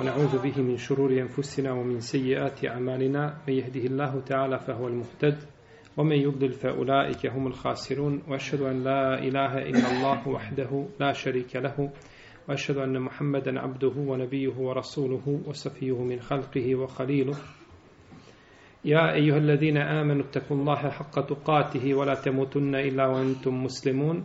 ونعوذ به من شرور أنفسنا ومن سيئات أعمالنا من يهده الله تعالى فهو المهتد ومن يضلل فأولئك هم الخاسرون وأشهد أن لا إله إلا الله وحده لا شريك له وأشهد أن محمدا عبده ونبيه ورسوله وصفيه من خلقه وخليله. يا أيها الذين آمنوا اتقوا الله حق تقاته ولا تموتن إلا وأنتم مسلمون.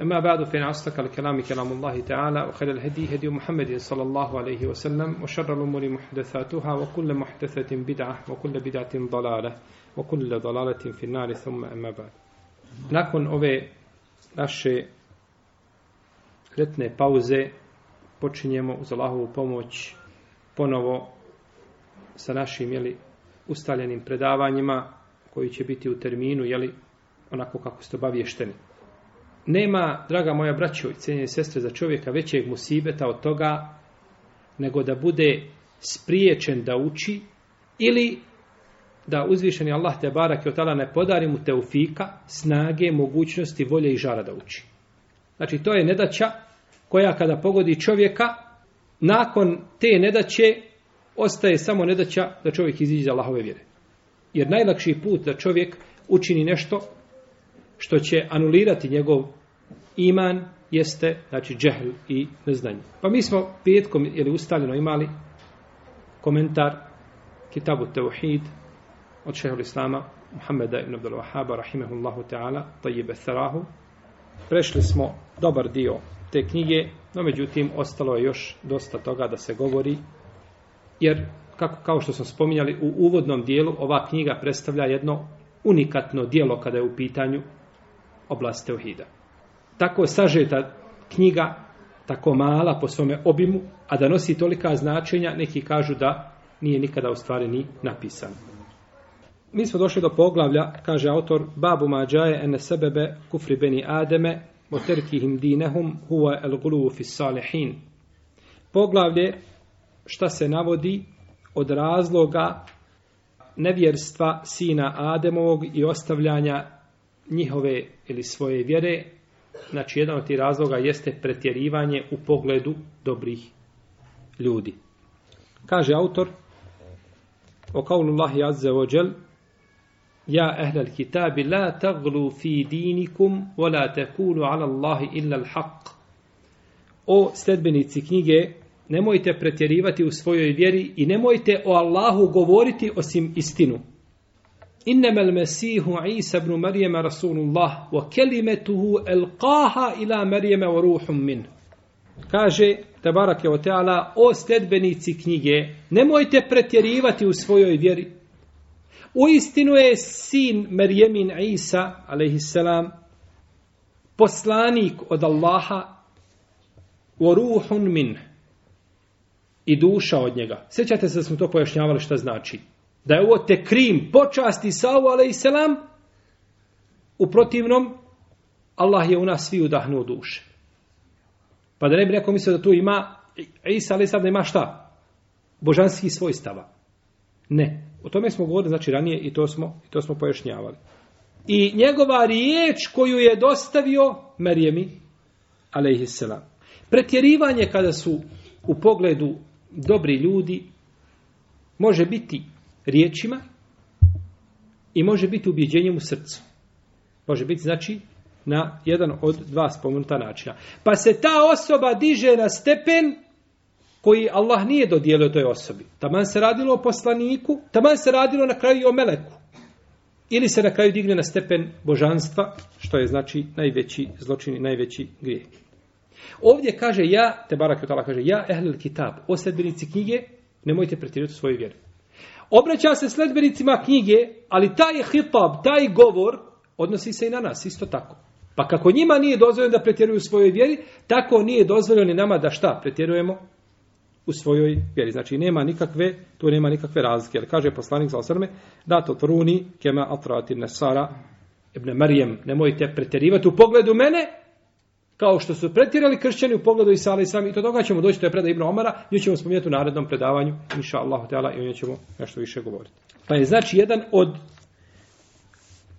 أما بعد فإن أصدق الكلام كلام الله تعالى وخير الهدي هدي محمد صلى الله عليه وسلم وشر الأمور محدثاتها وكل محدثة بدعة وكل بدعة ضلالة وكل ضلالة في النار ثم أما بعد Nakon ove naše letne pauze počinjemo uz Allahovu pomoć ponovo sa našim jeli, ustaljenim predavanjima koji će biti u terminu jeli, onako kako ste obavješteni. Nema, draga moja braćo i cijenjene sestre, za čovjeka većeg musibeta od toga nego da bude spriječen da uči ili da uzvišeni Allah te barak i otala ne podari mu teufika, snage, mogućnosti, volje i žara da uči. Znači to je nedaća koja kada pogodi čovjeka, nakon te nedaće ostaje samo nedaća da čovjek iziđe za Allahove vjere. Jer najlakši put da čovjek učini nešto što će anulirati njegov iman jeste, znači, džehl i neznanje. Pa mi smo petkom, ili ustaljeno imali komentar Kitabu Teuhid od šehol Islama Muhammeda ibn Abdul Wahaba rahimehullahu ta'ala tajibe tharahu. Prešli smo dobar dio te knjige, no međutim ostalo je još dosta toga da se govori, jer kako, kao što smo spominjali u uvodnom dijelu, ova knjiga predstavlja jedno unikatno dijelo kada je u pitanju oblast Teuhida. Tako sažeta knjiga, tako mala po svome obimu, a da nosi tolika značenja, neki kažu da nije nikada u stvari ni napisan. Mi smo došli do poglavlja, kaže autor, babu mađaje ene sebebe kufri beni Ademe, o terkihim dinehum huwa el guluvu fis salihin. Poglavlje šta se navodi od razloga nevjerstva sina Ademovog i ostavljanja njihove ili svoje vjere, znači jedan od tih razloga jeste pretjerivanje u pogledu dobrih ljudi. Kaže autor, o kaulu Allahi azze ođel, Ja ehlel kitabi la taglu fi dinikum wa la takulu ala Allahi illa al-haq. O sledbenici knjige, nemojte pretjerivati u svojoj vjeri i nemojte o Allahu govoriti osim istinu. Innama al-Masihu Isa ibn Maryam rasulullah wa kalimatuhu alqaha ila Maryam wa ruhun min. Kaže Tabarak o Teala, o sledbenici knjige, nemojte pretjerivati u svojoj vjeri. U istinu je sin Merjemin Isa, alaihissalam, poslanik od Allaha wa ruhun min i duša od njega. Sjećate se da smo to pojašnjavali šta znači? Da je ovo te krim počasti Savu, selam, u protivnom, Allah je u nas svi udahnuo duše. Pa da ne bi neko mislio da tu ima, Isa, alaihissalam, da ima šta? Božanski svojstava. Ne. O tome smo govorili znači ranije i to smo i to smo pojašnjavali. I njegova riječ koju je dostavio Marijemi alejhiselam. Pretjerivanje kada su u pogledu dobri ljudi može biti riječima i može biti ubjeđenjem u srcu. Može biti znači na jedan od dva spomenuta načina. Pa se ta osoba diže na stepen koji Allah nije dodijelio toj osobi. Taman se radilo o poslaniku, taman se radilo na kraju i o meleku. Ili se na kraju digne na stepen božanstva, što je znači najveći zločin i najveći grijeh. Ovdje kaže ja, te barak kaže, ja ehlil kitab, o knjige, nemojte pretjerati svoju vjeru. Obraća se sledbenicima knjige, ali taj hitab, taj govor, odnosi se i na nas, isto tako. Pa kako njima nije dozvoljeno da pretjeruju svojoj vjeri, tako nije dozvoljeno ni nama da šta pretjerujemo u svojoj vjeri. Znači nema nikakve, tu nema nikakve razlike. Jer kaže poslanik za osrme, da to truni kema atrati nesara ibn Marijem, nemojte pretjerivati u pogledu mene, kao što su pretjerali kršćani u pogledu Isa alaih i to toga ćemo doći, to je predaj Ibn Omara, nju ćemo spominjati u narednom predavanju, inša Allah, i o njoj ćemo nešto više govoriti. Pa je znači jedan od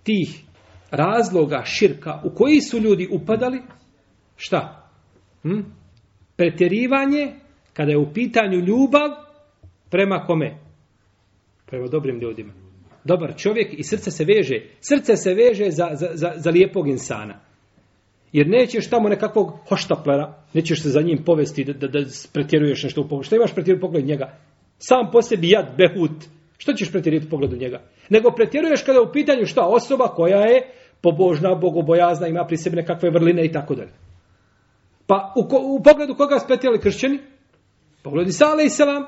tih razloga širka u koji su ljudi upadali, šta? Hm? Pretjerivanje kada je u pitanju ljubav prema kome? Prema dobrim ljudima. Dobar čovjek i srce se veže. Srce se veže za, za, za, za lijepog insana. Jer nećeš tamo nekakvog hoštaplera, nećeš se za njim povesti da, da, da pretjeruješ nešto u pogledu. Šta imaš pretjeruju pogled njega? Sam po sebi jad, behut. Što ćeš pretjeriti u njega? Nego pretjeruješ kada je u pitanju šta osoba koja je pobožna, bogobojazna, ima pri sebi nekakve vrline i tako dalje. Pa u, ko, u pogledu koga spetjeli kršćani? Pogledu Isa i selam.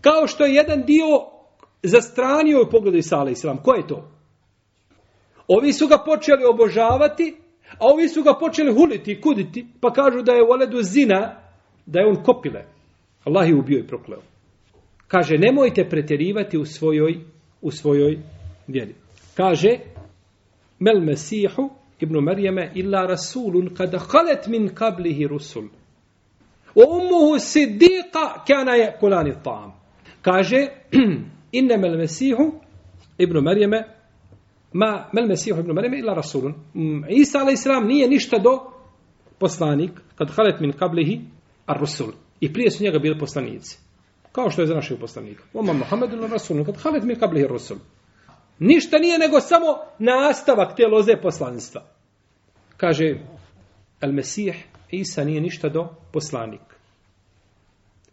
Kao što je jedan dio zastranio u pogledu Isa i selam. Ko je to? Ovi su ga počeli obožavati, a ovi su ga počeli huliti i kuditi, pa kažu da je Waledu zina, da je on kopile. Allah je ubio i prokleo. Kaže, nemojte pretjerivati u svojoj, u svojoj vjeri. Kaže, mel mesihu ibn Marijeme illa rasulun kada halet min kablihi rusul. O umuhu siddiqa kana je kulani tam. Kaže, inne mel mesihu ibn Marijeme ma mel mesihu ibn Marijeme ila rasulun. Mm, Isa alaih nije ništa do poslanik kad halet min kablihi ar rusul. I prije su njega bili poslanici. Kao što je za našeg poslanika. Oma Muhammedu ila rasulun kad halet min kablihi rusul. Ništa nije nego samo nastavak te loze poslanstva. Kaže, El Mesih, Isa nije ništa do poslanik.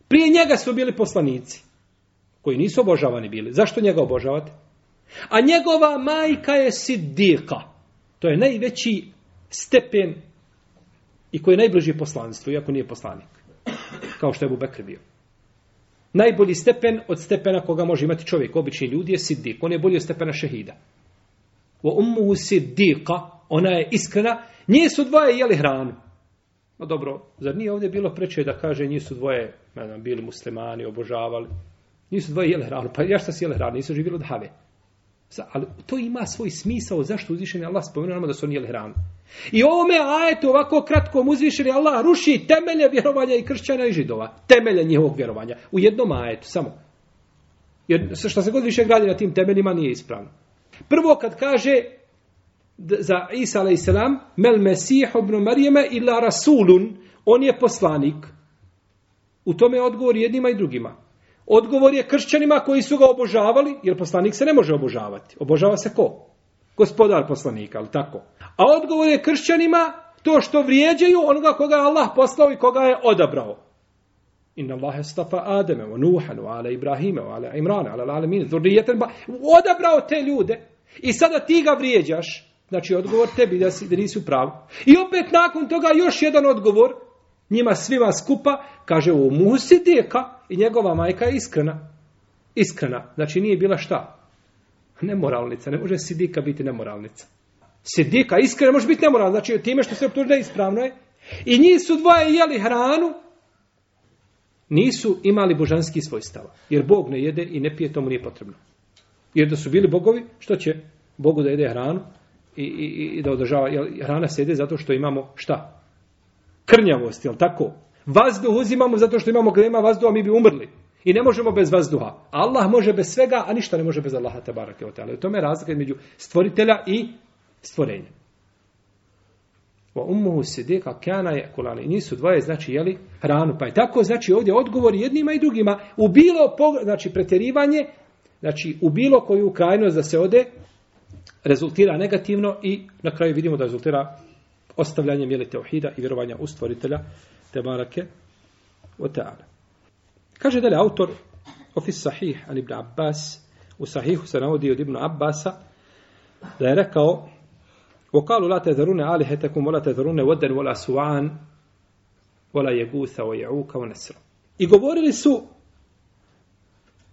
Prije njega su bili poslanici, koji nisu obožavani bili. Zašto njega obožavate? A njegova majka je Siddika. To je najveći stepen i koji je najbliži poslanstvu, iako nije poslanik. Kao što je Abu Bekr bio. Najbolji stepen od stepena koga može imati čovjek, obični ljudi, je siddiq. On je bolji od stepena šehida. Wa ummuhu siddiqa, ona je iskrena, nije su dvoje jeli hranu. No dobro, zar nije ovdje bilo preče da kaže nisu dvoje, ne znam, bili muslimani, obožavali. Nisu dvoje jeli hranu, pa ja šta si jeli hranu, nisu živjeli od have. Ali to ima svoj smisao zašto uzvišeni Allah spomenuo nama da su oni jeli hranu. I ovome ajetu ovako kratkom uzvišeni Allah ruši temelje vjerovanja i kršćana i židova. Temelje njihovog vjerovanja. U jednom ajetu, samo. Jer što se god više gradi na tim temeljima nije ispravno. Prvo kad kaže za Isa a.s. Mel Mesih ibn Marijeme ila Rasulun, on je poslanik. U tome je odgovor jednima i drugima. Odgovor je kršćanima koji su ga obožavali, jer poslanik se ne može obožavati. Obožava se ko? Gospodar poslanika, ali tako. A odgovor je kršćanima to što vrijeđaju onoga koga je Allah poslao i koga je odabrao. Inna Allahe stafa Ademe, wa Nuhan, wa ala Ibrahime, wa ala Imrana, ala Alamin, zurrijeten ba... Odabrao te ljude. I sada ti ga vrijeđaš. Znači, odgovor tebi da, si, da nisi u pravu. I opet nakon toga još jedan odgovor. Njima svima skupa kaže u musi deka i njegova majka je iskrena. Iskrena. Znači, nije bila šta? Nemoralnica. Ne može sidika biti nemoralnica. Sidika iskrena može biti nemoralna. Znači, time što se optužuje je ispravno je. I njih su dvoje jeli hranu, nisu imali božanski svojstava. Jer Bog ne jede i ne pije, tomu nije potrebno. Jer da su bili bogovi, što će Bogu da jede hranu i, i, i da održava, jer hrana se jede zato što imamo šta? Krnjavost, jel tako? Vazduh uzimamo zato što imamo, kada ima vazduha, mi bi umrli. I ne možemo bez vazduha. Allah može bez svega, a ništa ne može bez Allaha te barake o teala. U tome je razlika između stvoritelja i stvorenja. Wa ummuhu sidika kana yakulani. I nisu dvoje znači jeli hranu, pa je tako znači ovdje odgovor jednima i drugima u bilo znači preterivanje, znači u bilo koju krajnost da se ode rezultira negativno i na kraju vidimo da rezultira ostavljanjem jeli tauhida i vjerovanja u stvoritelja te barake o ta'ala. Kaže dalje autor Ofis Sahih an Ibn Abbas u Sahihu se navodi od Ibn Abbasa da je rekao وقالوا لا تذرون آلهتكم ولا تذرون ودا ولا سوعان ولا يغوث ويعوك ونسر I govorili su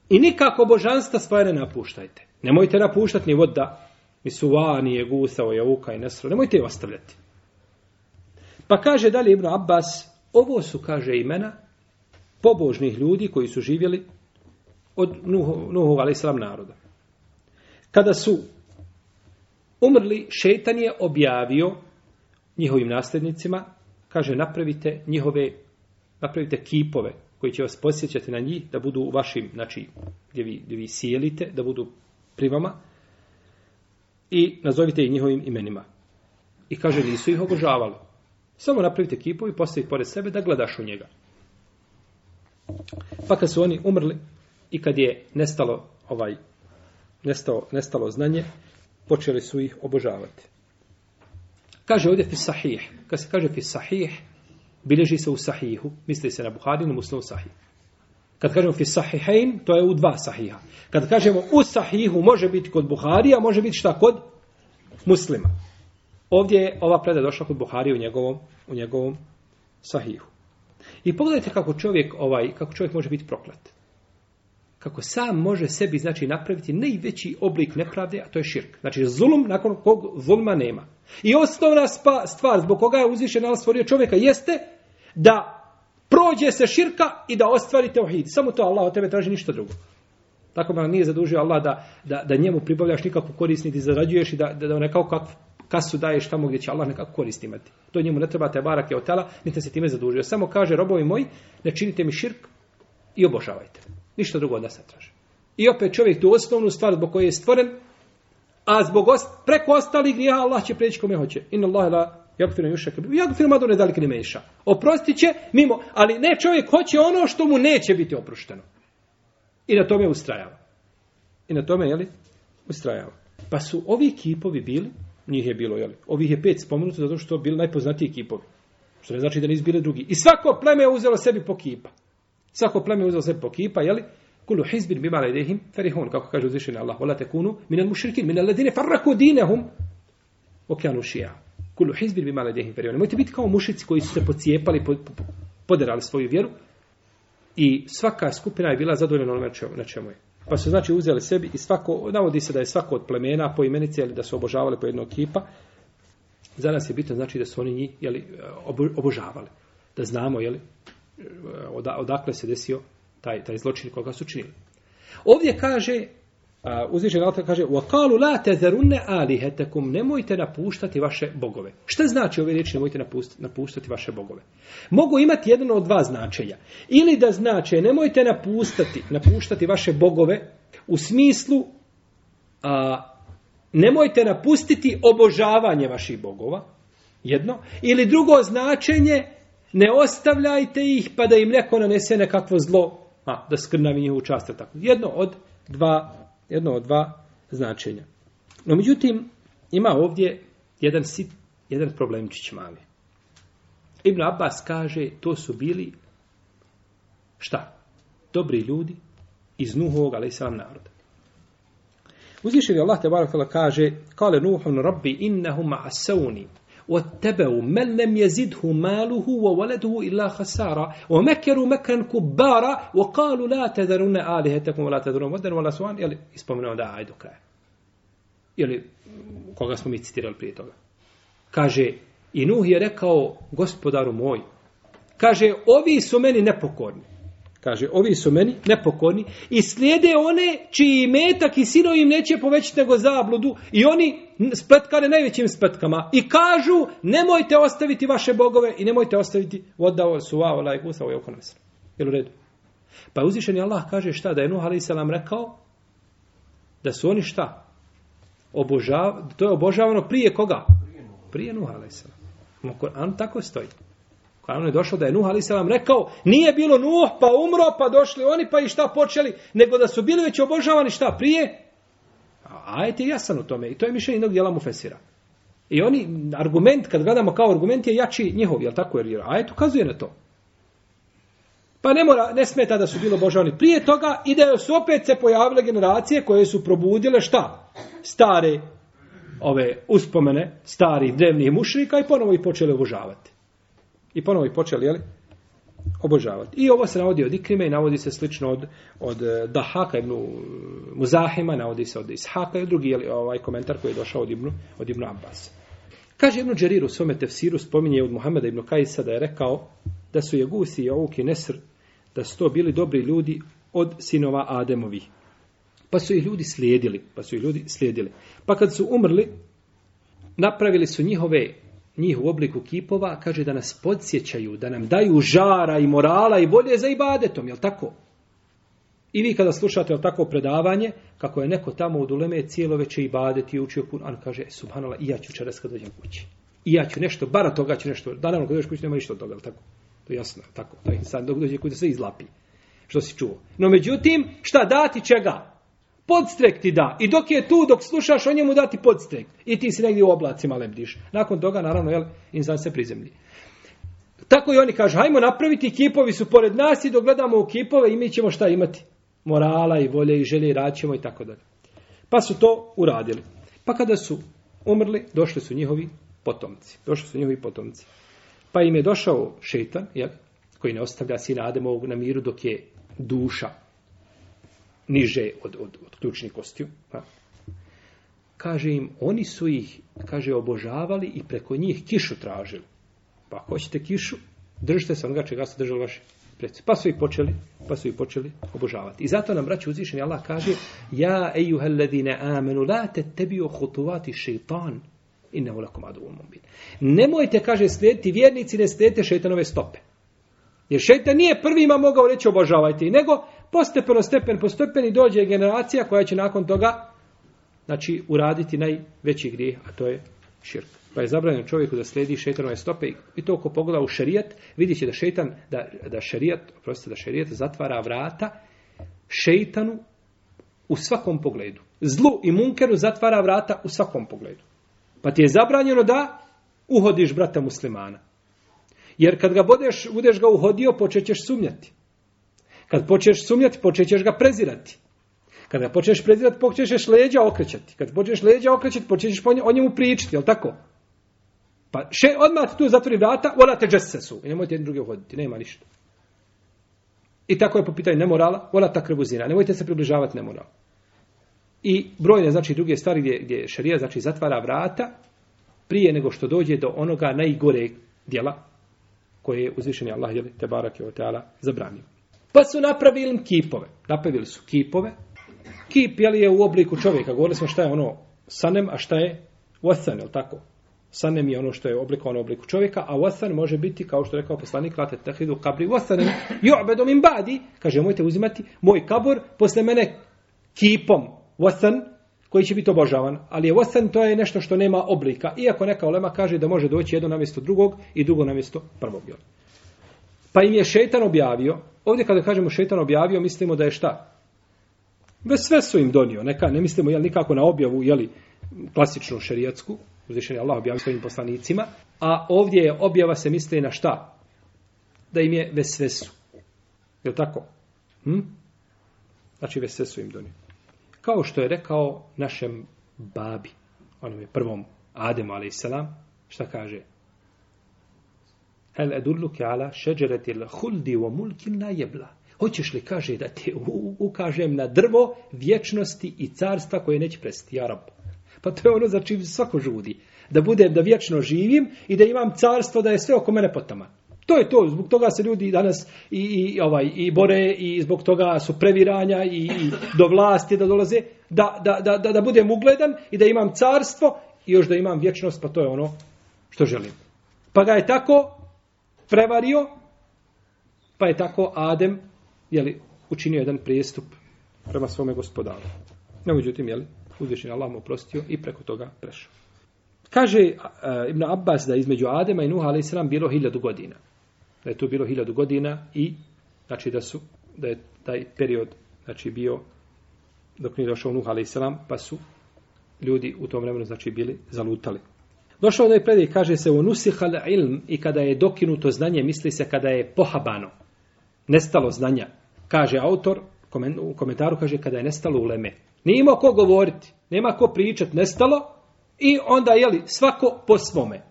i nikako božanstva svoje ne napuštajte. Nemojte napuštati ni voda, ni suva, ni jegusa, ojauka i nesra. Nemojte je ostavljati. Pa kaže dalje Ibn Abbas, ovo su, kaže, imena pobožnih ljudi koji su živjeli od Nuhu, Nuhu islam naroda. Kada su umrli, šetan je objavio njihovim nasljednicima, kaže napravite njihove, napravite kipove koji će vas posjećati na njih, da budu u vašim, znači gdje vi, gdje vi sjelite, da budu pri vama i nazovite ih njihovim imenima. I kaže, nisu ih obožavali. Samo napravite kipu i postavite pored sebe da gledaš u njega. Pa kad su oni umrli i kad je nestalo ovaj nestalo, nestalo znanje, počeli su ih obožavati. Kaže ovdje fi sahih. Kad se kaže fi sahih, bilježi se u sahihu, misli se na Buharinu, muslimu sahih. Kad kažemo fi sahihain, to je u dva sahiha. Kad kažemo u sahihu, može biti kod Buharija, može biti šta kod muslima. Ovdje je ova preda došla kod Buhari u njegovom, u njegovom sahihu. I pogledajte kako čovjek, ovaj, kako čovjek može biti proklet. Kako sam može sebi, znači, napraviti najveći oblik nepravde, a to je širk. Znači, zulum nakon kog zulma nema. I osnovna spa, stvar zbog koga je uzvišen Allah stvorio čovjeka jeste da prođe se širka i da ostvari teuhid. Samo to Allah od tebe traži ništa drugo. Tako me nije zadužio Allah da, da, da njemu pribavljaš nikakvu korist, niti zarađuješ i da, da, da nekako kakvu kasu daješ tamo gdje će Allah nekako korist imati. To njemu ne treba te barake od tela, niti se time zadužio. Samo kaže, robovi moji, ne činite mi širk i obožavajte. Ništa drugo od nas ne traži. I opet čovjek tu osnovnu stvar zbog koje je stvoren, a zbog ost, preko ostalih grija Allah će preći kome hoće. Inna Allah la jagfiru yushak bi jagfiru ma dun zalika liman yasha. Oprostit će mimo, ali ne čovjek hoće ono što mu neće biti oprošteno. I na tome ustrajava. I na tome je li ustrajava. Pa su ovi kipovi bili, njih je bilo, je? Ovih je pet spomenuto zato što bili najpoznatiji kipovi. Što ne znači da nisu bili drugi. I svako pleme je uzelo sebi po kipa. Svako pleme je uzelo sebi po kipa, je li? Kulu hizbin bima ladehim ferihun, kako kaže uzvišeni Allah, wala takunu min al-mushrikin, min farraku dinehum wa šija. shi'a. Kulu hizbin bima ladehim ferihun. Nemojte biti kao mušici koji su se pocijepali, poderali svoju vjeru i svaka skupina je bila zadovoljena onome na čemu je. Pa su znači uzeli sebi i svako, navodi se da je svako od plemena po imenici, ali da su obožavali po jednog kipa. Za nas je bitno znači da su oni njih jeli, obožavali. Da znamo jeli, odakle se desio taj, taj zločin koga su činili. Ovdje kaže, uzvišen Allah kaže, وَقَالُوا لَا تَذَرُنَّ آلِهَتَكُمْ Nemojte napuštati vaše bogove. Šta znači ove riječi nemojte napuštati vaše bogove? Mogu imati jedno od dva značenja. Ili da znače nemojte napuštati, napuštati vaše bogove u smislu a, nemojte napustiti obožavanje vaših bogova. Jedno. Ili drugo značenje ne ostavljajte ih pa da im neko nanese nekakvo zlo a, da skrnavi njihovu čast. Tako. Jedno od dva, jedno od dva značenja. No, međutim, ima ovdje jedan sit, jedan problemčić mali. Ibn Abbas kaže, to su bili šta? Dobri ljudi iz Nuhovog, ali i sam naroda. Uzvišen je Allah te barakala kaže, kale Nuhun rabbi innahum asawni واتبعوا من لم يزده ماله وولده إلا خسارة ومكروا مكرا كبارا وقالوا لا تذرون آلهتكم ولا تذرون ودا ولا سوان يلي اسپomenu da aj do kraja ili koga smo mi citirali prije toga kaže i Nuh je rekao gospodaru moj kaže ovi su meni nepokorni Kaže, ovi su meni nepokorni i slijede one čiji metak i sinovi im neće povećati nego zabludu i oni spletkane najvećim spletkama i kažu, nemojte ostaviti vaše bogove i nemojte ostaviti vodao su vao i kusa, ovo je oko nas. Jel u redu? Pa uzvišeni Allah kaže šta, da je Nuh a.s. rekao da su oni šta? Obožav, to je obožavano prije koga? Prije Nuh a.s. An tako stoji. Kur'anu je došao da je Nuh ali selam rekao, nije bilo Nuh pa umro pa došli oni pa i šta počeli, nego da su bili već obožavani šta prije? A je jasan u tome i to je mišljenje jednog dijela Mufesira. I oni, argument, kad gledamo kao argument je jači njihov, jel tako? Jer ajet ukazuje na to. Pa ne, mora, ne smeta da su bili obožavani prije toga i da su opet se pojavile generacije koje su probudile šta? Stare ove uspomene, stari drevnih mušrika i ponovo ih počeli obožavati. I ponovo ih počeli, jeli, obožavati. I ovo se navodi od Ikrime i navodi se slično od, od eh, Dahaka ibn eh, Muzahima, navodi se od Ishaka i drugi jeli, ovaj komentar koji je došao od Ibnu, od Ibnu Abbas. Kaže Ibnu Džeriru u svome tefsiru spominje od Muhameda ibn Kajsa da je rekao da su Jegusi i Ovuk i Nesr da su to bili dobri ljudi od sinova Ademovi. Pa su ih ljudi slijedili, pa su ih ljudi slijedili. Pa kad su umrli, napravili su njihove njih u obliku kipova, kaže da nas podsjećaju, da nam daju žara i morala i volje za ibadetom, jel tako? I vi kada slušate jel tako predavanje, kako je neko tamo u Duleme cijelo veće ibadeti i učio Kur'an, kaže, subhanallah, i ja ću čeras kad dođem kući. I ja ću nešto, bara toga ću nešto, da naravno kad dođeš kući nema ništa od toga, jel tako? To je jasno, tako. taj je sad dok dođe kući se izlapi. Što si čuo. No međutim, šta dati čega? Podstrek ti da. I dok je tu, dok slušaš on njemu dati podstrek. I ti si negdje u oblacima lebdiš. Nakon toga, naravno, jel, insan se prizemlji. Tako i oni kažu, hajmo napraviti, kipovi su pored nas i dok gledamo u kipove i mi ćemo šta imati? Morala i volje i želje i raćemo i tako dalje. Pa su to uradili. Pa kada su umrli, došli su njihovi potomci. Došli su njihovi potomci. Pa im je došao šeitan, jel, koji ne ostavlja sina Ademovog na miru dok je duša niže od, od, od ključnih kostiju. Pa. Kaže im, oni su ih, kaže, obožavali i preko njih kišu tražili. Pa ako hoćete kišu, držite se onoga čega ste držali vaši preci. Pa su ih počeli, pa su ih počeli obožavati. I zato nam, braći uzvišeni, Allah kaže, ja ejuhel ladine amenu, la te tebi ohutuvati šeitan, innehu lakum aduvom mubin. Nemojte, kaže, slijediti vjernici, ne slijedite šeitanove stope. Jer šeitan nije prvima mogao reći obožavajte, nego postepeno, stepen po stepeni dođe generacija koja će nakon toga znači uraditi najveći grijeh, a to je širk. Pa je zabranjeno čovjeku da sledi šetanove stope i to ko pogleda u šerijat, vidit će da šetan, da, da šerijat, prostite, da šerijat zatvara vrata šeitanu u svakom pogledu. Zlu i munkeru zatvara vrata u svakom pogledu. Pa ti je zabranjeno da uhodiš brata muslimana. Jer kad ga budeš, budeš ga uhodio, počećeš sumnjati. Kad počneš sumnjati, počećeš ga prezirati. Kada počneš prezirati, počećeš leđa okrećati. Kad počneš leđa okrećati, počećeš o njemu pričati, jel tako? Pa še, odmah tu zatvori vrata, vola te džesesu. I nemojte jedni drugi uhoditi, nema ništa. I tako je po pitanju nemorala, vola ta krvuzina. Nemojte se približavati nemoralu. I brojne, znači, druge stvari gdje, gdje šarija, znači, zatvara vrata prije nego što dođe do onoga najgore dijela koje je uzvišeni Allah, jel, te barak je o teala, zabranio. Pa su napravili kipove. Napravili su kipove. Kip jeli, je u obliku čovjeka. Govorili smo šta je ono sanem, a šta je wasan, je tako? Sanem je ono što je oblikovano u obliku čovjeka, a wasan može biti, kao što je rekao poslanik, late tehidu kabri wasanem, ju'bedom im badi, kaže, mojte uzimati moj kabor posle mene kipom wasan, koji će biti obožavan. Ali je wasan, to je nešto što nema oblika. Iako neka olema kaže da može doći jedno na mjesto drugog i drugo na mjesto prvog. Pa im je šetan objavio, Ovdje kada kažemo šetan objavio, mislimo da je šta? Ve sve su im donio, neka, ne mislimo jel, nikako na objavu, jeli, klasičnu šerijatsku, uzvišen je Allah objavio svojim poslanicima, a ovdje je objava se misli na šta? Da im je ve sve su. Je tako? Hm? Znači ve sve su im donio. Kao što je rekao našem babi, onom je prvom Ademu, ali šta kaže? Hel edulluke ala šeđeretil huldi wa mulkin la jebla. Hoćeš li, kaže, da te ukažem na drvo vječnosti i carstva koje neće prestiti, ja rab. Pa to je ono za čim svako žudi. Da budem, da vječno živim i da imam carstvo, da je sve oko mene potama. To je to, zbog toga se ljudi danas i, i, ovaj, i bore i zbog toga su previranja i, i do vlasti da dolaze, da, da, da, da, da budem ugledan i da imam carstvo i još da imam vječnost, pa to je ono što želim. Pa ga je tako prevario, pa je tako Adem jeli, učinio jedan prijestup prema svome gospodaru. No, međutim, jeli, uzvišen Allah mu oprostio i preko toga prešao. Kaže uh, Ibn Abbas da između Adema i Nuha alaih bilo hiljadu godina. Da je to bilo hiljadu godina i znači da su da je taj period znači bio dok nije došao Nuha alaih pa su ljudi u tom vremenu znači bili zalutali. Došao da je predaj, kaže se unusihal ilm i kada je dokinuto znanje, misli se kada je pohabano, nestalo znanja. Kaže autor, u komentaru kaže kada je nestalo uleme. Nije imao ko govoriti, nema ko pričat, nestalo i onda, jeli, svako po svome.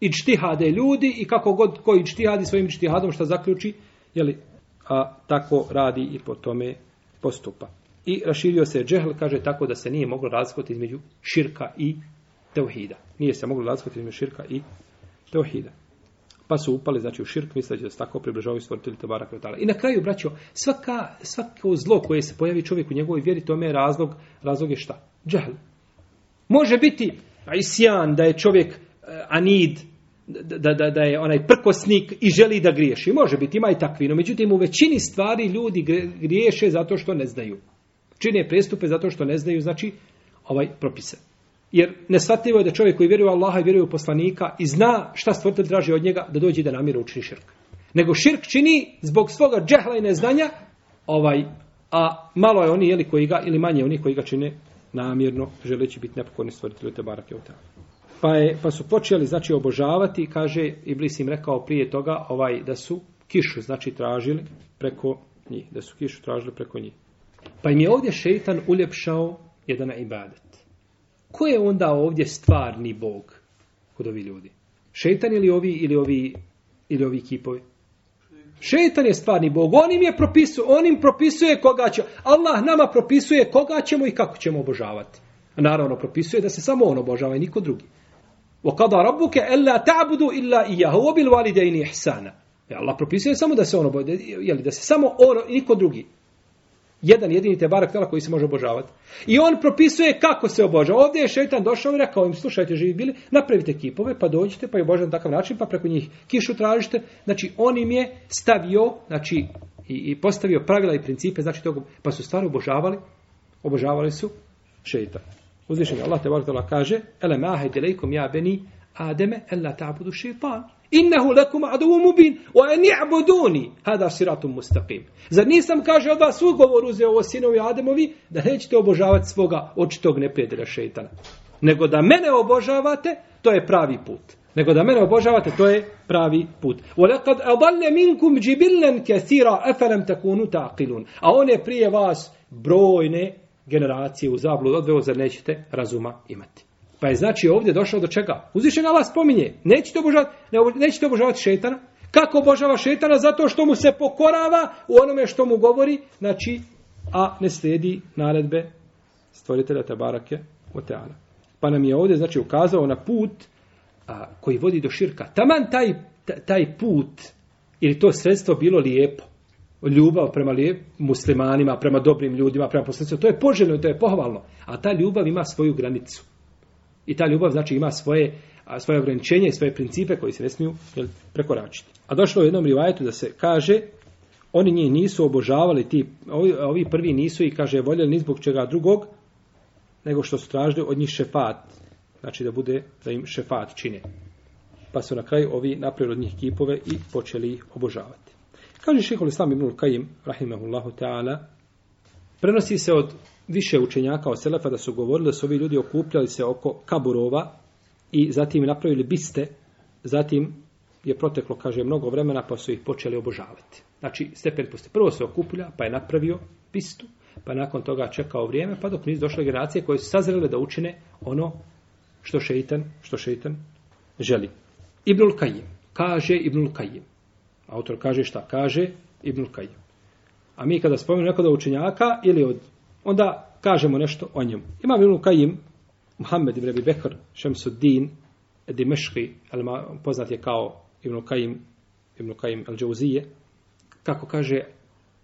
I čtihade ljudi i kako god koji čtihadi svojim čtihadom šta zaključi, jeli, a tako radi i po tome postupa. I raširio se džehl, kaže tako da se nije moglo razlikovati između širka i teuhida. Nije se moglo razlikovati između širka i teuhida. Pa su upali, znači, u širk, misleći da se tako približavaju stvoritelju Tebara Kvetala. I na kraju, braćo, svaka, svako zlo koje se pojavi čovjek u njegovoj vjeri, tome je razlog, razlog je šta? Džahl. Može biti isjan, da je čovjek uh, anid, da, da, da je onaj prkosnik i želi da griješi. Može biti, ima i takvino. međutim u većini stvari ljudi griješe zato što ne znaju. Čine prestupe zato što ne znaju, znači, ovaj propise. Jer nesvatljivo je da čovjek koji vjeruje u Allaha i vjeruje u poslanika i zna šta stvoritelj traži od njega, da dođe da namjera učini širk. Nego širk čini zbog svoga džehla i neznanja, ovaj, a malo je oni jeli, koji ga, ili manje oni koji ga čine namjerno, želeći biti nepokorni stvoritelj te barake u pa, je, pa su počeli, znači, obožavati, kaže, Iblis im rekao prije toga, ovaj, da su kišu, znači, tražili preko njih, da su kišu tražili preko njih. Pa im je ovdje šeitan uljepšao jedan ibadet. Ko je onda ovdje stvarni bog kod ovi ljudi? Šetan ili ovi ili ovi ili ovi kipovi? Šetan je stvarni bog. On im je propisuje, on im propisuje koga će. Allah nama propisuje koga ćemo i kako ćemo obožavati. Naravno propisuje da se samo on obožava i niko drugi. Wa رَبُّكَ أَلَّا alla إِلَّا إِيَّهُ iyyahu wa Allah propisuje samo da se on obožava, je li da se samo on i niko drugi. Jedan jedini te barak tela koji se može obožavati. I on propisuje kako se obožava. Ovdje je šeitan došao i rekao im, slušajte, živi bili, napravite kipove, pa dođite, pa je obožavate na takav način, pa preko njih kišu tražite. Znači, on im je stavio, znači, i, i postavio pravila i principe, znači, toga, pa su stvari obožavali, obožavali su šeitan. Uzvišenje Allah te barak tela kaže, ele mahe delejkom ja beni Ademe, ella ta'budu šeitan Innehu lekum aduvu mubin, wa en i'buduni, hada siratum mustaqim. Zar nisam, kaže, od vas ugovor uzeo ovo sinovi Ademovi, da nećete obožavati svoga očitog neprijatelja šeitana. Nego da mene obožavate, to je pravi put. Nego da mene obožavate, to je pravi put. وَلَقَدْ أَضَلَّ مِنْكُمْ جِبِلًا كَثِيرًا أَفَلَمْ تَكُونُ تَعْقِلُونَ A one prije vas brojne generacije u zabludu odveo, zar nećete razuma imati. Pa je znači ovdje došao do čega? Uzvišen Allah spominje, nećete obožavati, ne, nećete obožavati šetana. Kako obožava šetana? Zato što mu se pokorava u onome što mu govori, znači, a ne slijedi naredbe stvoritelja Tabarake Oteana. Pa nam je ovdje, znači, ukazao na put a, koji vodi do širka. Taman taj, taj put, ili to sredstvo bilo lijepo, ljubav prema lijep, muslimanima, prema dobrim ljudima, prema poslanicima, to je poželjno, to je pohvalno. A ta ljubav ima svoju granicu. I ta ljubav znači ima svoje a svoje ograničenje i svoje principe koji se ne smiju jel, prekoračiti. A došlo u jednom rivajetu da se kaže oni njih nisu obožavali ti ovi, ovi prvi nisu i kaže voljeli ni zbog čega drugog nego što su tražili od njih šefat. Znači da bude da im šefat čine. Pa su na kraju ovi napravili od njih kipove i počeli ih obožavati. Kaže šehol Islam ibn Kajim, rahimahullahu ta'ala, prenosi se od više učenjaka od Selefa da su govorili da su ovi ljudi okupljali se oko kaburova i zatim napravili biste, zatim je proteklo, kaže, mnogo vremena pa su ih počeli obožavati. Znači, stepen posti. Prvo se okuplja, pa je napravio bistu, pa nakon toga čekao vrijeme, pa dok nisu došle generacije koje su sazrele da učine ono što šeitan, što šeitan želi. Ibnul Kajim. Kaže Ibnul Kajim. Autor kaže šta? Kaže Ibnul Kajim. A mi kada spomenemo nekoga učenjaka ili od onda kažemo nešto o njemu. Imam Ibn Kajim, Muhammed ibn Abi Bekr, Šemsuddin, Dimeški, poznat je kao Ibn Kajim, Ibn Kajim al-đauzije, kako kaže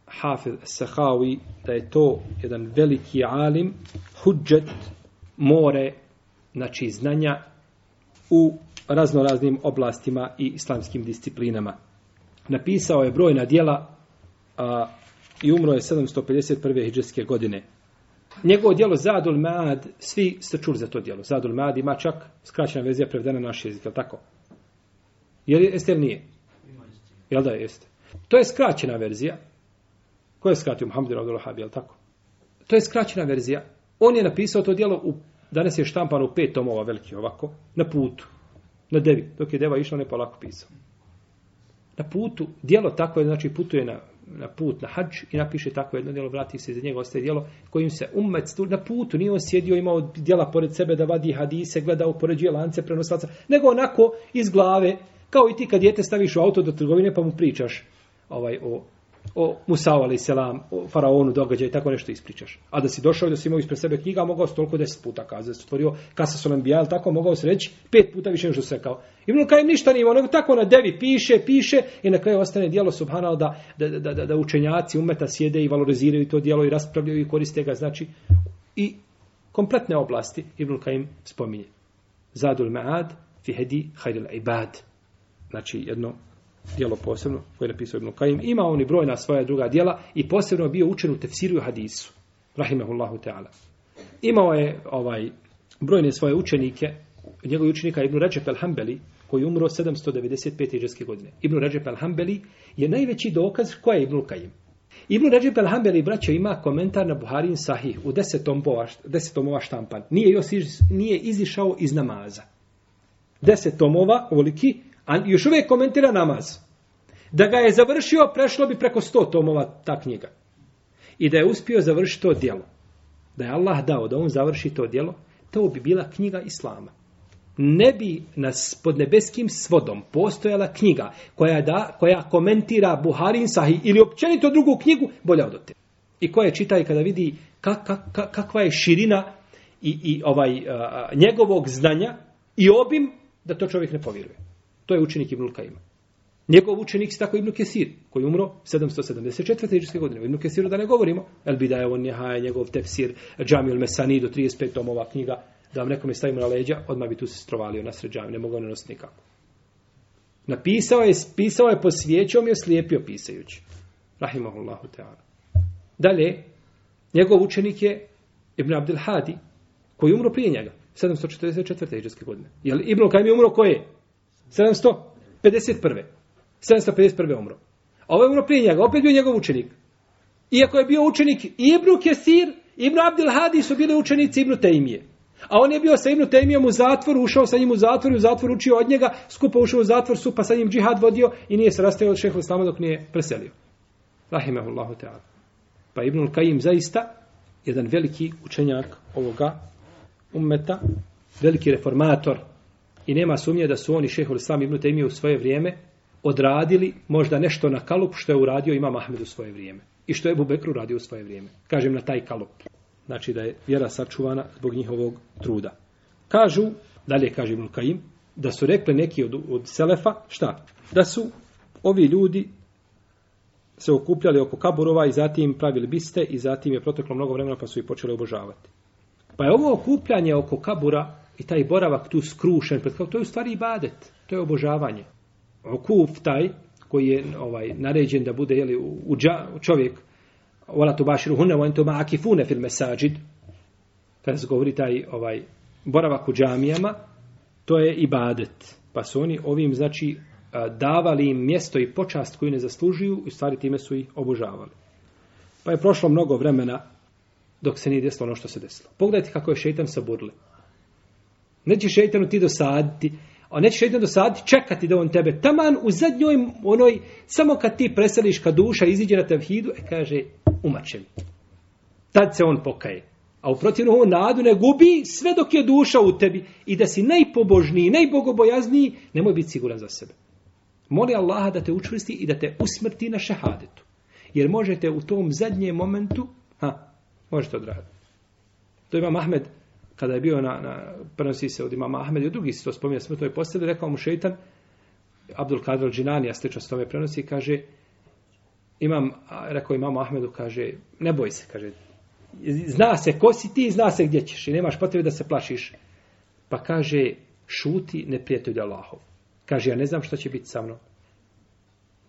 Hafiz Sahawi, da je to jedan veliki alim, hudžet, more, znači znanja u raznoraznim oblastima i islamskim disciplinama. Napisao je brojna dijela a, i umro je 751. hijđarske godine. Njegovo djelo Zadul Maad, svi ste čuli za to djelo. Zadul Maad ima čak skraćena verzija prevedena na naš jezik, je li tako? Je li, jeste ili nije? Jel da jeste? To je skraćena verzija. Ko je skratio? Muhammed Abdul Wahab, je li tako? To je skraćena verzija. On je napisao to djelo u, danas je štampano u pet tomova veliki ovako, na putu, na devi. Dok je deva išla, on je polako pisao. Na putu, djelo tako je, znači putuje na na put na hadž i napiše tako jedno djelo, vrati se iza njega, ostaje djelo kojim se umet na putu, nije on sjedio, imao djela pored sebe da vadi hadise, gleda, upoređuje lance, prenoslaca, nego onako iz glave, kao i ti kad djete staviš u auto do trgovine pa mu pričaš ovaj, o o Musao ali selam, o faraonu događaj, tako nešto ispričaš. A da si došao i da si imao ispred sebe knjiga, mogao si toliko deset puta kazati. Da si stvorio Kasa Solembija, ali tako mogao se reći pet puta više nego što se kao. Ibn Kajim ništa nije imao, nego tako na devi piše, piše i na kraju ostane dijelo subhanal da, da, da, da, da učenjaci umeta sjede i valoriziraju to dijelo i raspravljaju i koriste ga. Znači, i kompletne oblasti Ibn Kajim spominje. Zadul Ma'ad fi hedi hajdel ibad. Znači, jedno dijelo posebno koje je napisao Ibn Kajim. Ima on i brojna svoja druga dijela i posebno bio učen u tefsiru i hadisu. rahimehullahu ta'ala. Imao je ovaj brojne svoje učenike, njegovih učenika Ibn Ređep al-Hambeli, koji je umro 795. iđeske godine. Ibn Ređep al-Hambeli je najveći dokaz ko je Ibn Kajim. Ibn Ređep al-Hambeli, braćo, ima komentar na Buharin Sahih u desetom, bova, desetom ova štampan. Nije, još, nije izišao iz namaza. Deset tomova, ovoliki, a još uvijek komentira namaz. Da ga je završio, prešlo bi preko sto tomova ta knjiga. I da je uspio završiti to djelo. Da je Allah dao da on završi to djelo, to bi bila knjiga Islama. Ne bi nas pod nebeskim svodom postojala knjiga koja, da, koja komentira Buharin Sahih ili općenito drugu knjigu bolja od te. I koja čita i kada vidi kak, kak, kakva je širina i, i ovaj a, njegovog znanja i obim da to čovjek ne povjeruje. To je učenik Ibnul Kajima. Njegov učenik je tako Ibn Kesir, koji je umro 774. iđeske godine. Ibn Kesiru da ne govorimo. El Bidaje, on je njegov tefsir, Džamil Mesani do 35 tomova knjiga. Da vam nekome stavimo na leđa, odmah bi tu se strovalio na sred džami. Ne mogao ne nositi nikako. Napisao je, pisao je posvjećom i oslijepio pisajući. Rahimahullahu ta'ala. Dalje, njegov učenik je Ibn Abdel Hadi, koji je umro prije njega. 744. iđeske godine. Jel Ibn Kajim je umro koje? 751. 751. umro. A ovo je umro prije njega, opet bio njegov učenik. Iako je bio učenik Ibnu Kesir, Ibnu Abdil Hadi su bili učenici Ibnu Tejmije. A on je bio sa Ibnu Tejmijom u zatvoru, ušao sa njim u zatvor i u zatvor učio od njega, skupo ušao u zatvor, su pa sa njim džihad vodio i nije se rastao od šehu islama dok nije preselio. Rahimehullahu ta'ala. Pa Ibnul Kajim zaista jedan veliki učenjak ovoga ummeta, veliki reformator i nema sumnje da su oni šehol islam ibn Tejmije u svoje vrijeme odradili možda nešto na kalup što je uradio Imam Ahmed u svoje vrijeme. I što je Bubekru radio u svoje vrijeme. Kažem na taj kalup. Znači da je vjera sačuvana zbog njihovog truda. Kažu, dalje kaže Ibn Kajim, da su rekli neki od, od Selefa, šta? Da su ovi ljudi se okupljali oko kaburova i zatim pravili biste i zatim je proteklo mnogo vremena pa su ih počeli obožavati. Pa je ovo okupljanje oko kabura i taj boravak tu skrušen, to je u stvari ibadet, to je obožavanje. Ukuf taj koji je ovaj naređen da bude jeli, u, dža, čovjek wala tubashiruhunna wa antum akifuna fil masajid. Kada se govori taj ovaj boravak u džamijama to je ibadet. Pa su oni ovim znači davali im mjesto i počast koju ne zaslužuju i stvari time su ih obožavali. Pa je prošlo mnogo vremena dok se nije desilo ono što se desilo. Pogledajte kako je šejtan saburli neće šejtanu ti dosaditi A neće šeitan dosaditi, čekati da on tebe taman u zadnjoj onoj, samo kad ti preseliš, kad duša iziđe na tevhidu, e kaže, umačem. Tad se on pokaje. A u protivnu ovu nadu ne gubi sve dok je duša u tebi. I da si najpobožniji, najbogobojazniji, nemoj biti siguran za sebe. Moli Allaha da te učvrsti i da te usmrti na šehadetu. Jer možete u tom zadnjem momentu, ha, možete odraditi. To ima Mahmed, kada je bio na, na prenosi se od imama Ahmed i od drugih se to spominje smrtno je postavili, rekao mu šeitan, Abdul Kadir Džinani, ja slično s tome prenosi, kaže, imam, rekao imam Ahmedu, kaže, ne boj se, kaže, zna se ko si ti, zna se gdje ćeš i nemaš potrebe da se plašiš. Pa kaže, šuti neprijatelj Allahov. Kaže, ja ne znam što će biti sa mnom.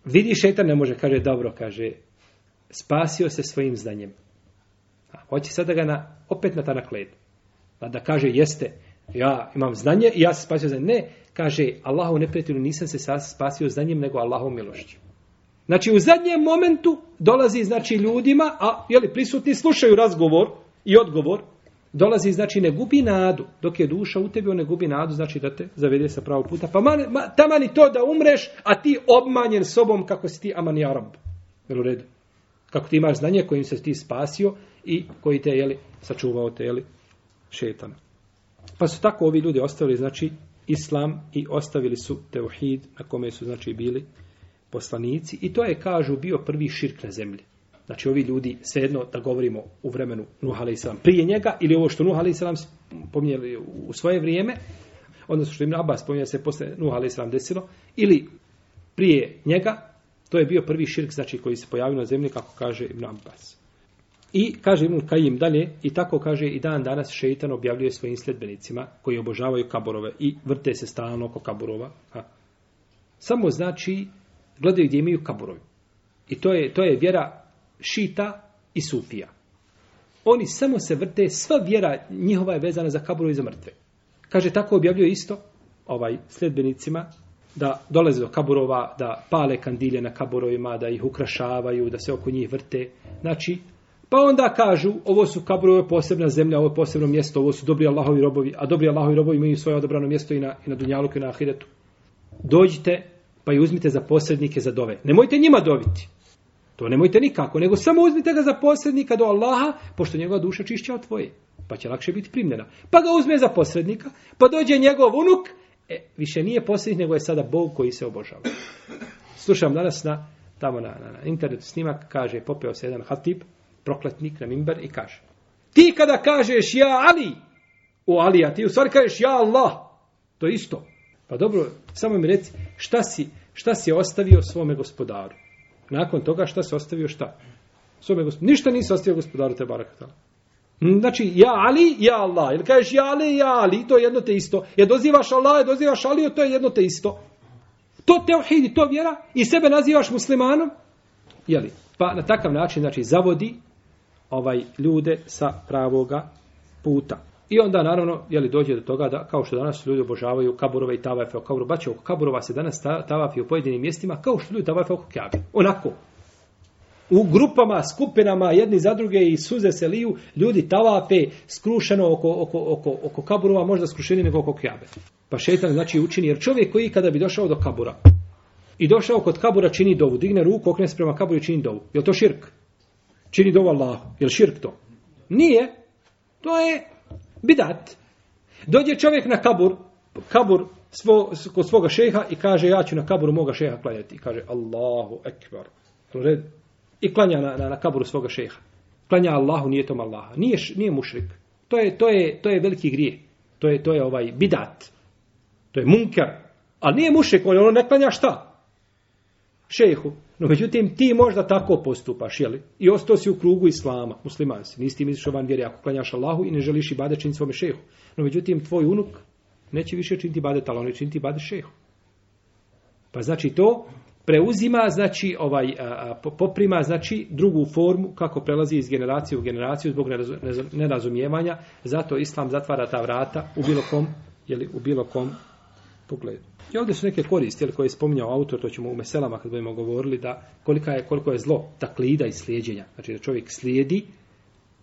Vidi šeitan, ne može, kaže, dobro, kaže, spasio se svojim znanjem. A, hoće sada ga na, opet na tanak led. Pa da kaže jeste, ja imam znanje i ja se spasio znanjem. Ne, kaže Allahu neprijatelju nisam se spasio znanjem nego Allahom milošću. Znači u zadnjem momentu dolazi znači ljudima, a jeli, prisutni slušaju razgovor i odgovor, dolazi znači ne gubi nadu, dok je duša u tebi on ne gubi nadu, znači da te zavede sa pravog puta. Pa man, ma, tamani to da umreš, a ti obmanjen sobom kako si ti aman jarab. Jel u redu? Kako ti imaš znanje kojim se ti spasio i koji te, jeli, sačuvao te, jeli, šetana. Pa su tako ovi ljudi ostavili, znači, islam i ostavili su teuhid na kome su, znači, bili poslanici i to je, kažu, bio prvi širk na zemlji. Znači, ovi ljudi, svejedno da govorimo u vremenu Nuh a.s. prije njega ili ovo što Nuh a.s. pominjali u svoje vrijeme, odnosno što im Abbas spominja se posle Nuh a.s. desilo, ili prije njega, to je bio prvi širk znači, koji se pojavio na zemlji, kako kaže Ibn Abbas. I kaže Ibn Kajim dalje, i tako kaže i dan danas šeitan objavljuje svojim sljedbenicima koji obožavaju kaborove i vrte se stalno oko kaborova. A. Samo znači gledaju gdje imaju kaborovi. I to je, to je vjera šita i sufija. Oni samo se vrte, sva vjera njihova je vezana za kaborove i za mrtve. Kaže, tako objavljuje isto ovaj sljedbenicima da dolaze do kaburova, da pale kandilje na kaburovima, da ih ukrašavaju, da se oko njih vrte. Znači, pa onda kažu, ovo su kaburove posebna zemlja, ovo je posebno mjesto, ovo su dobri Allahovi robovi, a dobri Allahovi robovi imaju svoje odobrano mjesto i na, i na Dunjaluku i na Ahiretu. Dođite, pa i uzmite za posrednike za dove. Nemojte njima dobiti. To nemojte nikako, nego samo uzmite ga za posrednika do Allaha, pošto njegova duša čišća od tvoje. Pa će lakše biti primljena. Pa ga uzme za posrednika, pa dođe njegov unuk, e, više nije posrednik, nego je sada Bog koji se obožava. Slušam danas na, tamo na, na, na internetu snimak, kaže, popeo se jedan hatib, prokletnik na mimber i kaže, ti kada kažeš ja Ali, o a ti u stvari kažeš ja Allah, to je isto. Pa dobro, samo mi reci, šta si, šta si ostavio svome gospodaru? Nakon toga šta si ostavio šta? Svome gospodaru. Ništa nisi ostavio gospodaru te barakatala. Hm, znači, ja Ali, ja Allah. Ili kažeš ja Ali, ja Ali, to je jedno te isto. Je dozivaš Allah, je dozivaš Ali, to je jedno te isto. To teuhid, to vjera i sebe nazivaš muslimanom. Jeli? Pa na takav način, znači, zavodi ovaj ljude sa pravoga puta. I onda naravno, je li dođe do toga da, kao što danas ljudi obožavaju kaburove i tavafe oko kaburova, baće oko kaburova se danas tavafi u pojedinim mjestima, kao što ljudi tavafe oko kjabe. Onako. U grupama, skupinama, jedni za druge i suze se liju, ljudi tavafe skrušeno oko, oko, oko, oko kaburova, možda skrušeni nego oko kjabe. Pa šetan znači učini, jer čovjek koji kada bi došao do kabura i došao kod kabura čini dovu, digne ruku, okne se prema kaburu i čini dovu. Je to širk? Čini dovo Allahu. Je li širk to? Nije. To je Bidat. Dođe čovjek na kabur, kabur svo, kod svoga šeha i kaže ja ću na kaburu moga šeha klanjati. I kaže Allahu ekbar. I klanja na, na, na kaburu svoga šeha. Klanja Allahu, nije tom Allaha. Nije, nije mušrik. To je, to, je, to je veliki grije. To je, to je ovaj bidat. To je munker. Ali nije mušrik, on, on ne klanja šta? Šehu. No međutim, ti možda tako postupaš, jeli? I ostao si u krugu islama, musliman si. Nisi ti misliš van vjeri ako klanjaš Allahu i ne želiš i bade činiti svome šehu. No međutim, tvoj unuk neće više činiti bade tala, on će činiti bade šehu. Pa znači to preuzima, znači ovaj a, a, poprima, znači drugu formu kako prelazi iz generacije u generaciju zbog nerazumijevanja. Zato Islam zatvara ta vrata u bilo kom, jeli, u bilo kom pogledu. I ovdje su neke koristi, jel, koje je spominjao autor, to ćemo u meselama kad budemo govorili, da kolika je, koliko je zlo taklida i slijedjenja. Znači da čovjek slijedi,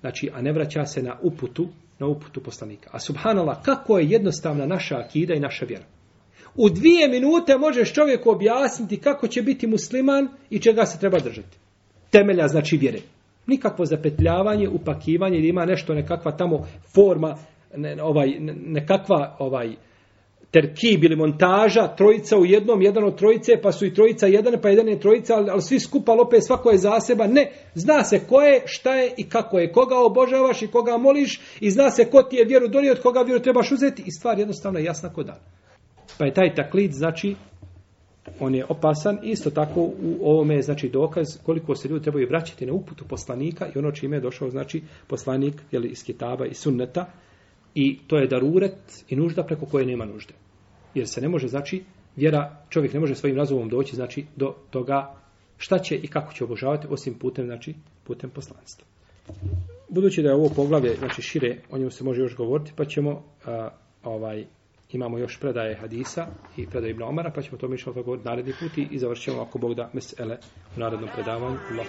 znači, a ne vraća se na uputu, na uputu poslanika. A subhanallah, kako je jednostavna naša akida i naša vjera. U dvije minute možeš čovjeku objasniti kako će biti musliman i čega se treba držati. Temelja znači vjere. Nikakvo zapetljavanje, upakivanje, ili ima nešto, nekakva tamo forma, ne, ovaj, nekakva ovaj, terkib ili montaža, trojica u jednom, jedan od trojice, pa su i trojica jedan, pa jedan je trojica, ali, ali svi skupa opet svako je zaseba. Ne, zna se ko je, šta je i kako je. Koga obožavaš i koga moliš i zna se ko ti je vjeru donio, od koga vjeru trebaš uzeti i stvar jednostavno je jasna kod dan. Pa je taj taklid, znači, on je opasan. Isto tako u ovome je znači dokaz koliko se ljudi trebaju vraćati na uputu poslanika i ono čime je došao znači poslanik jeli, iz kitaba i sunneta i to je daruret i nužda preko koje nema nužde. Jer se ne može, znači, vjera, čovjek ne može svojim razumom doći, znači, do toga šta će i kako će obožavati, osim putem, znači, putem poslanstva. Budući da je ovo poglavlje, znači, šire, o njemu se može još govoriti, pa ćemo, a, ovaj, imamo još predaje hadisa i predaje Ibn Omara, pa ćemo to mi što govoriti naredni put i završćemo ako Bog da mesele u narednom predavanju. Allah,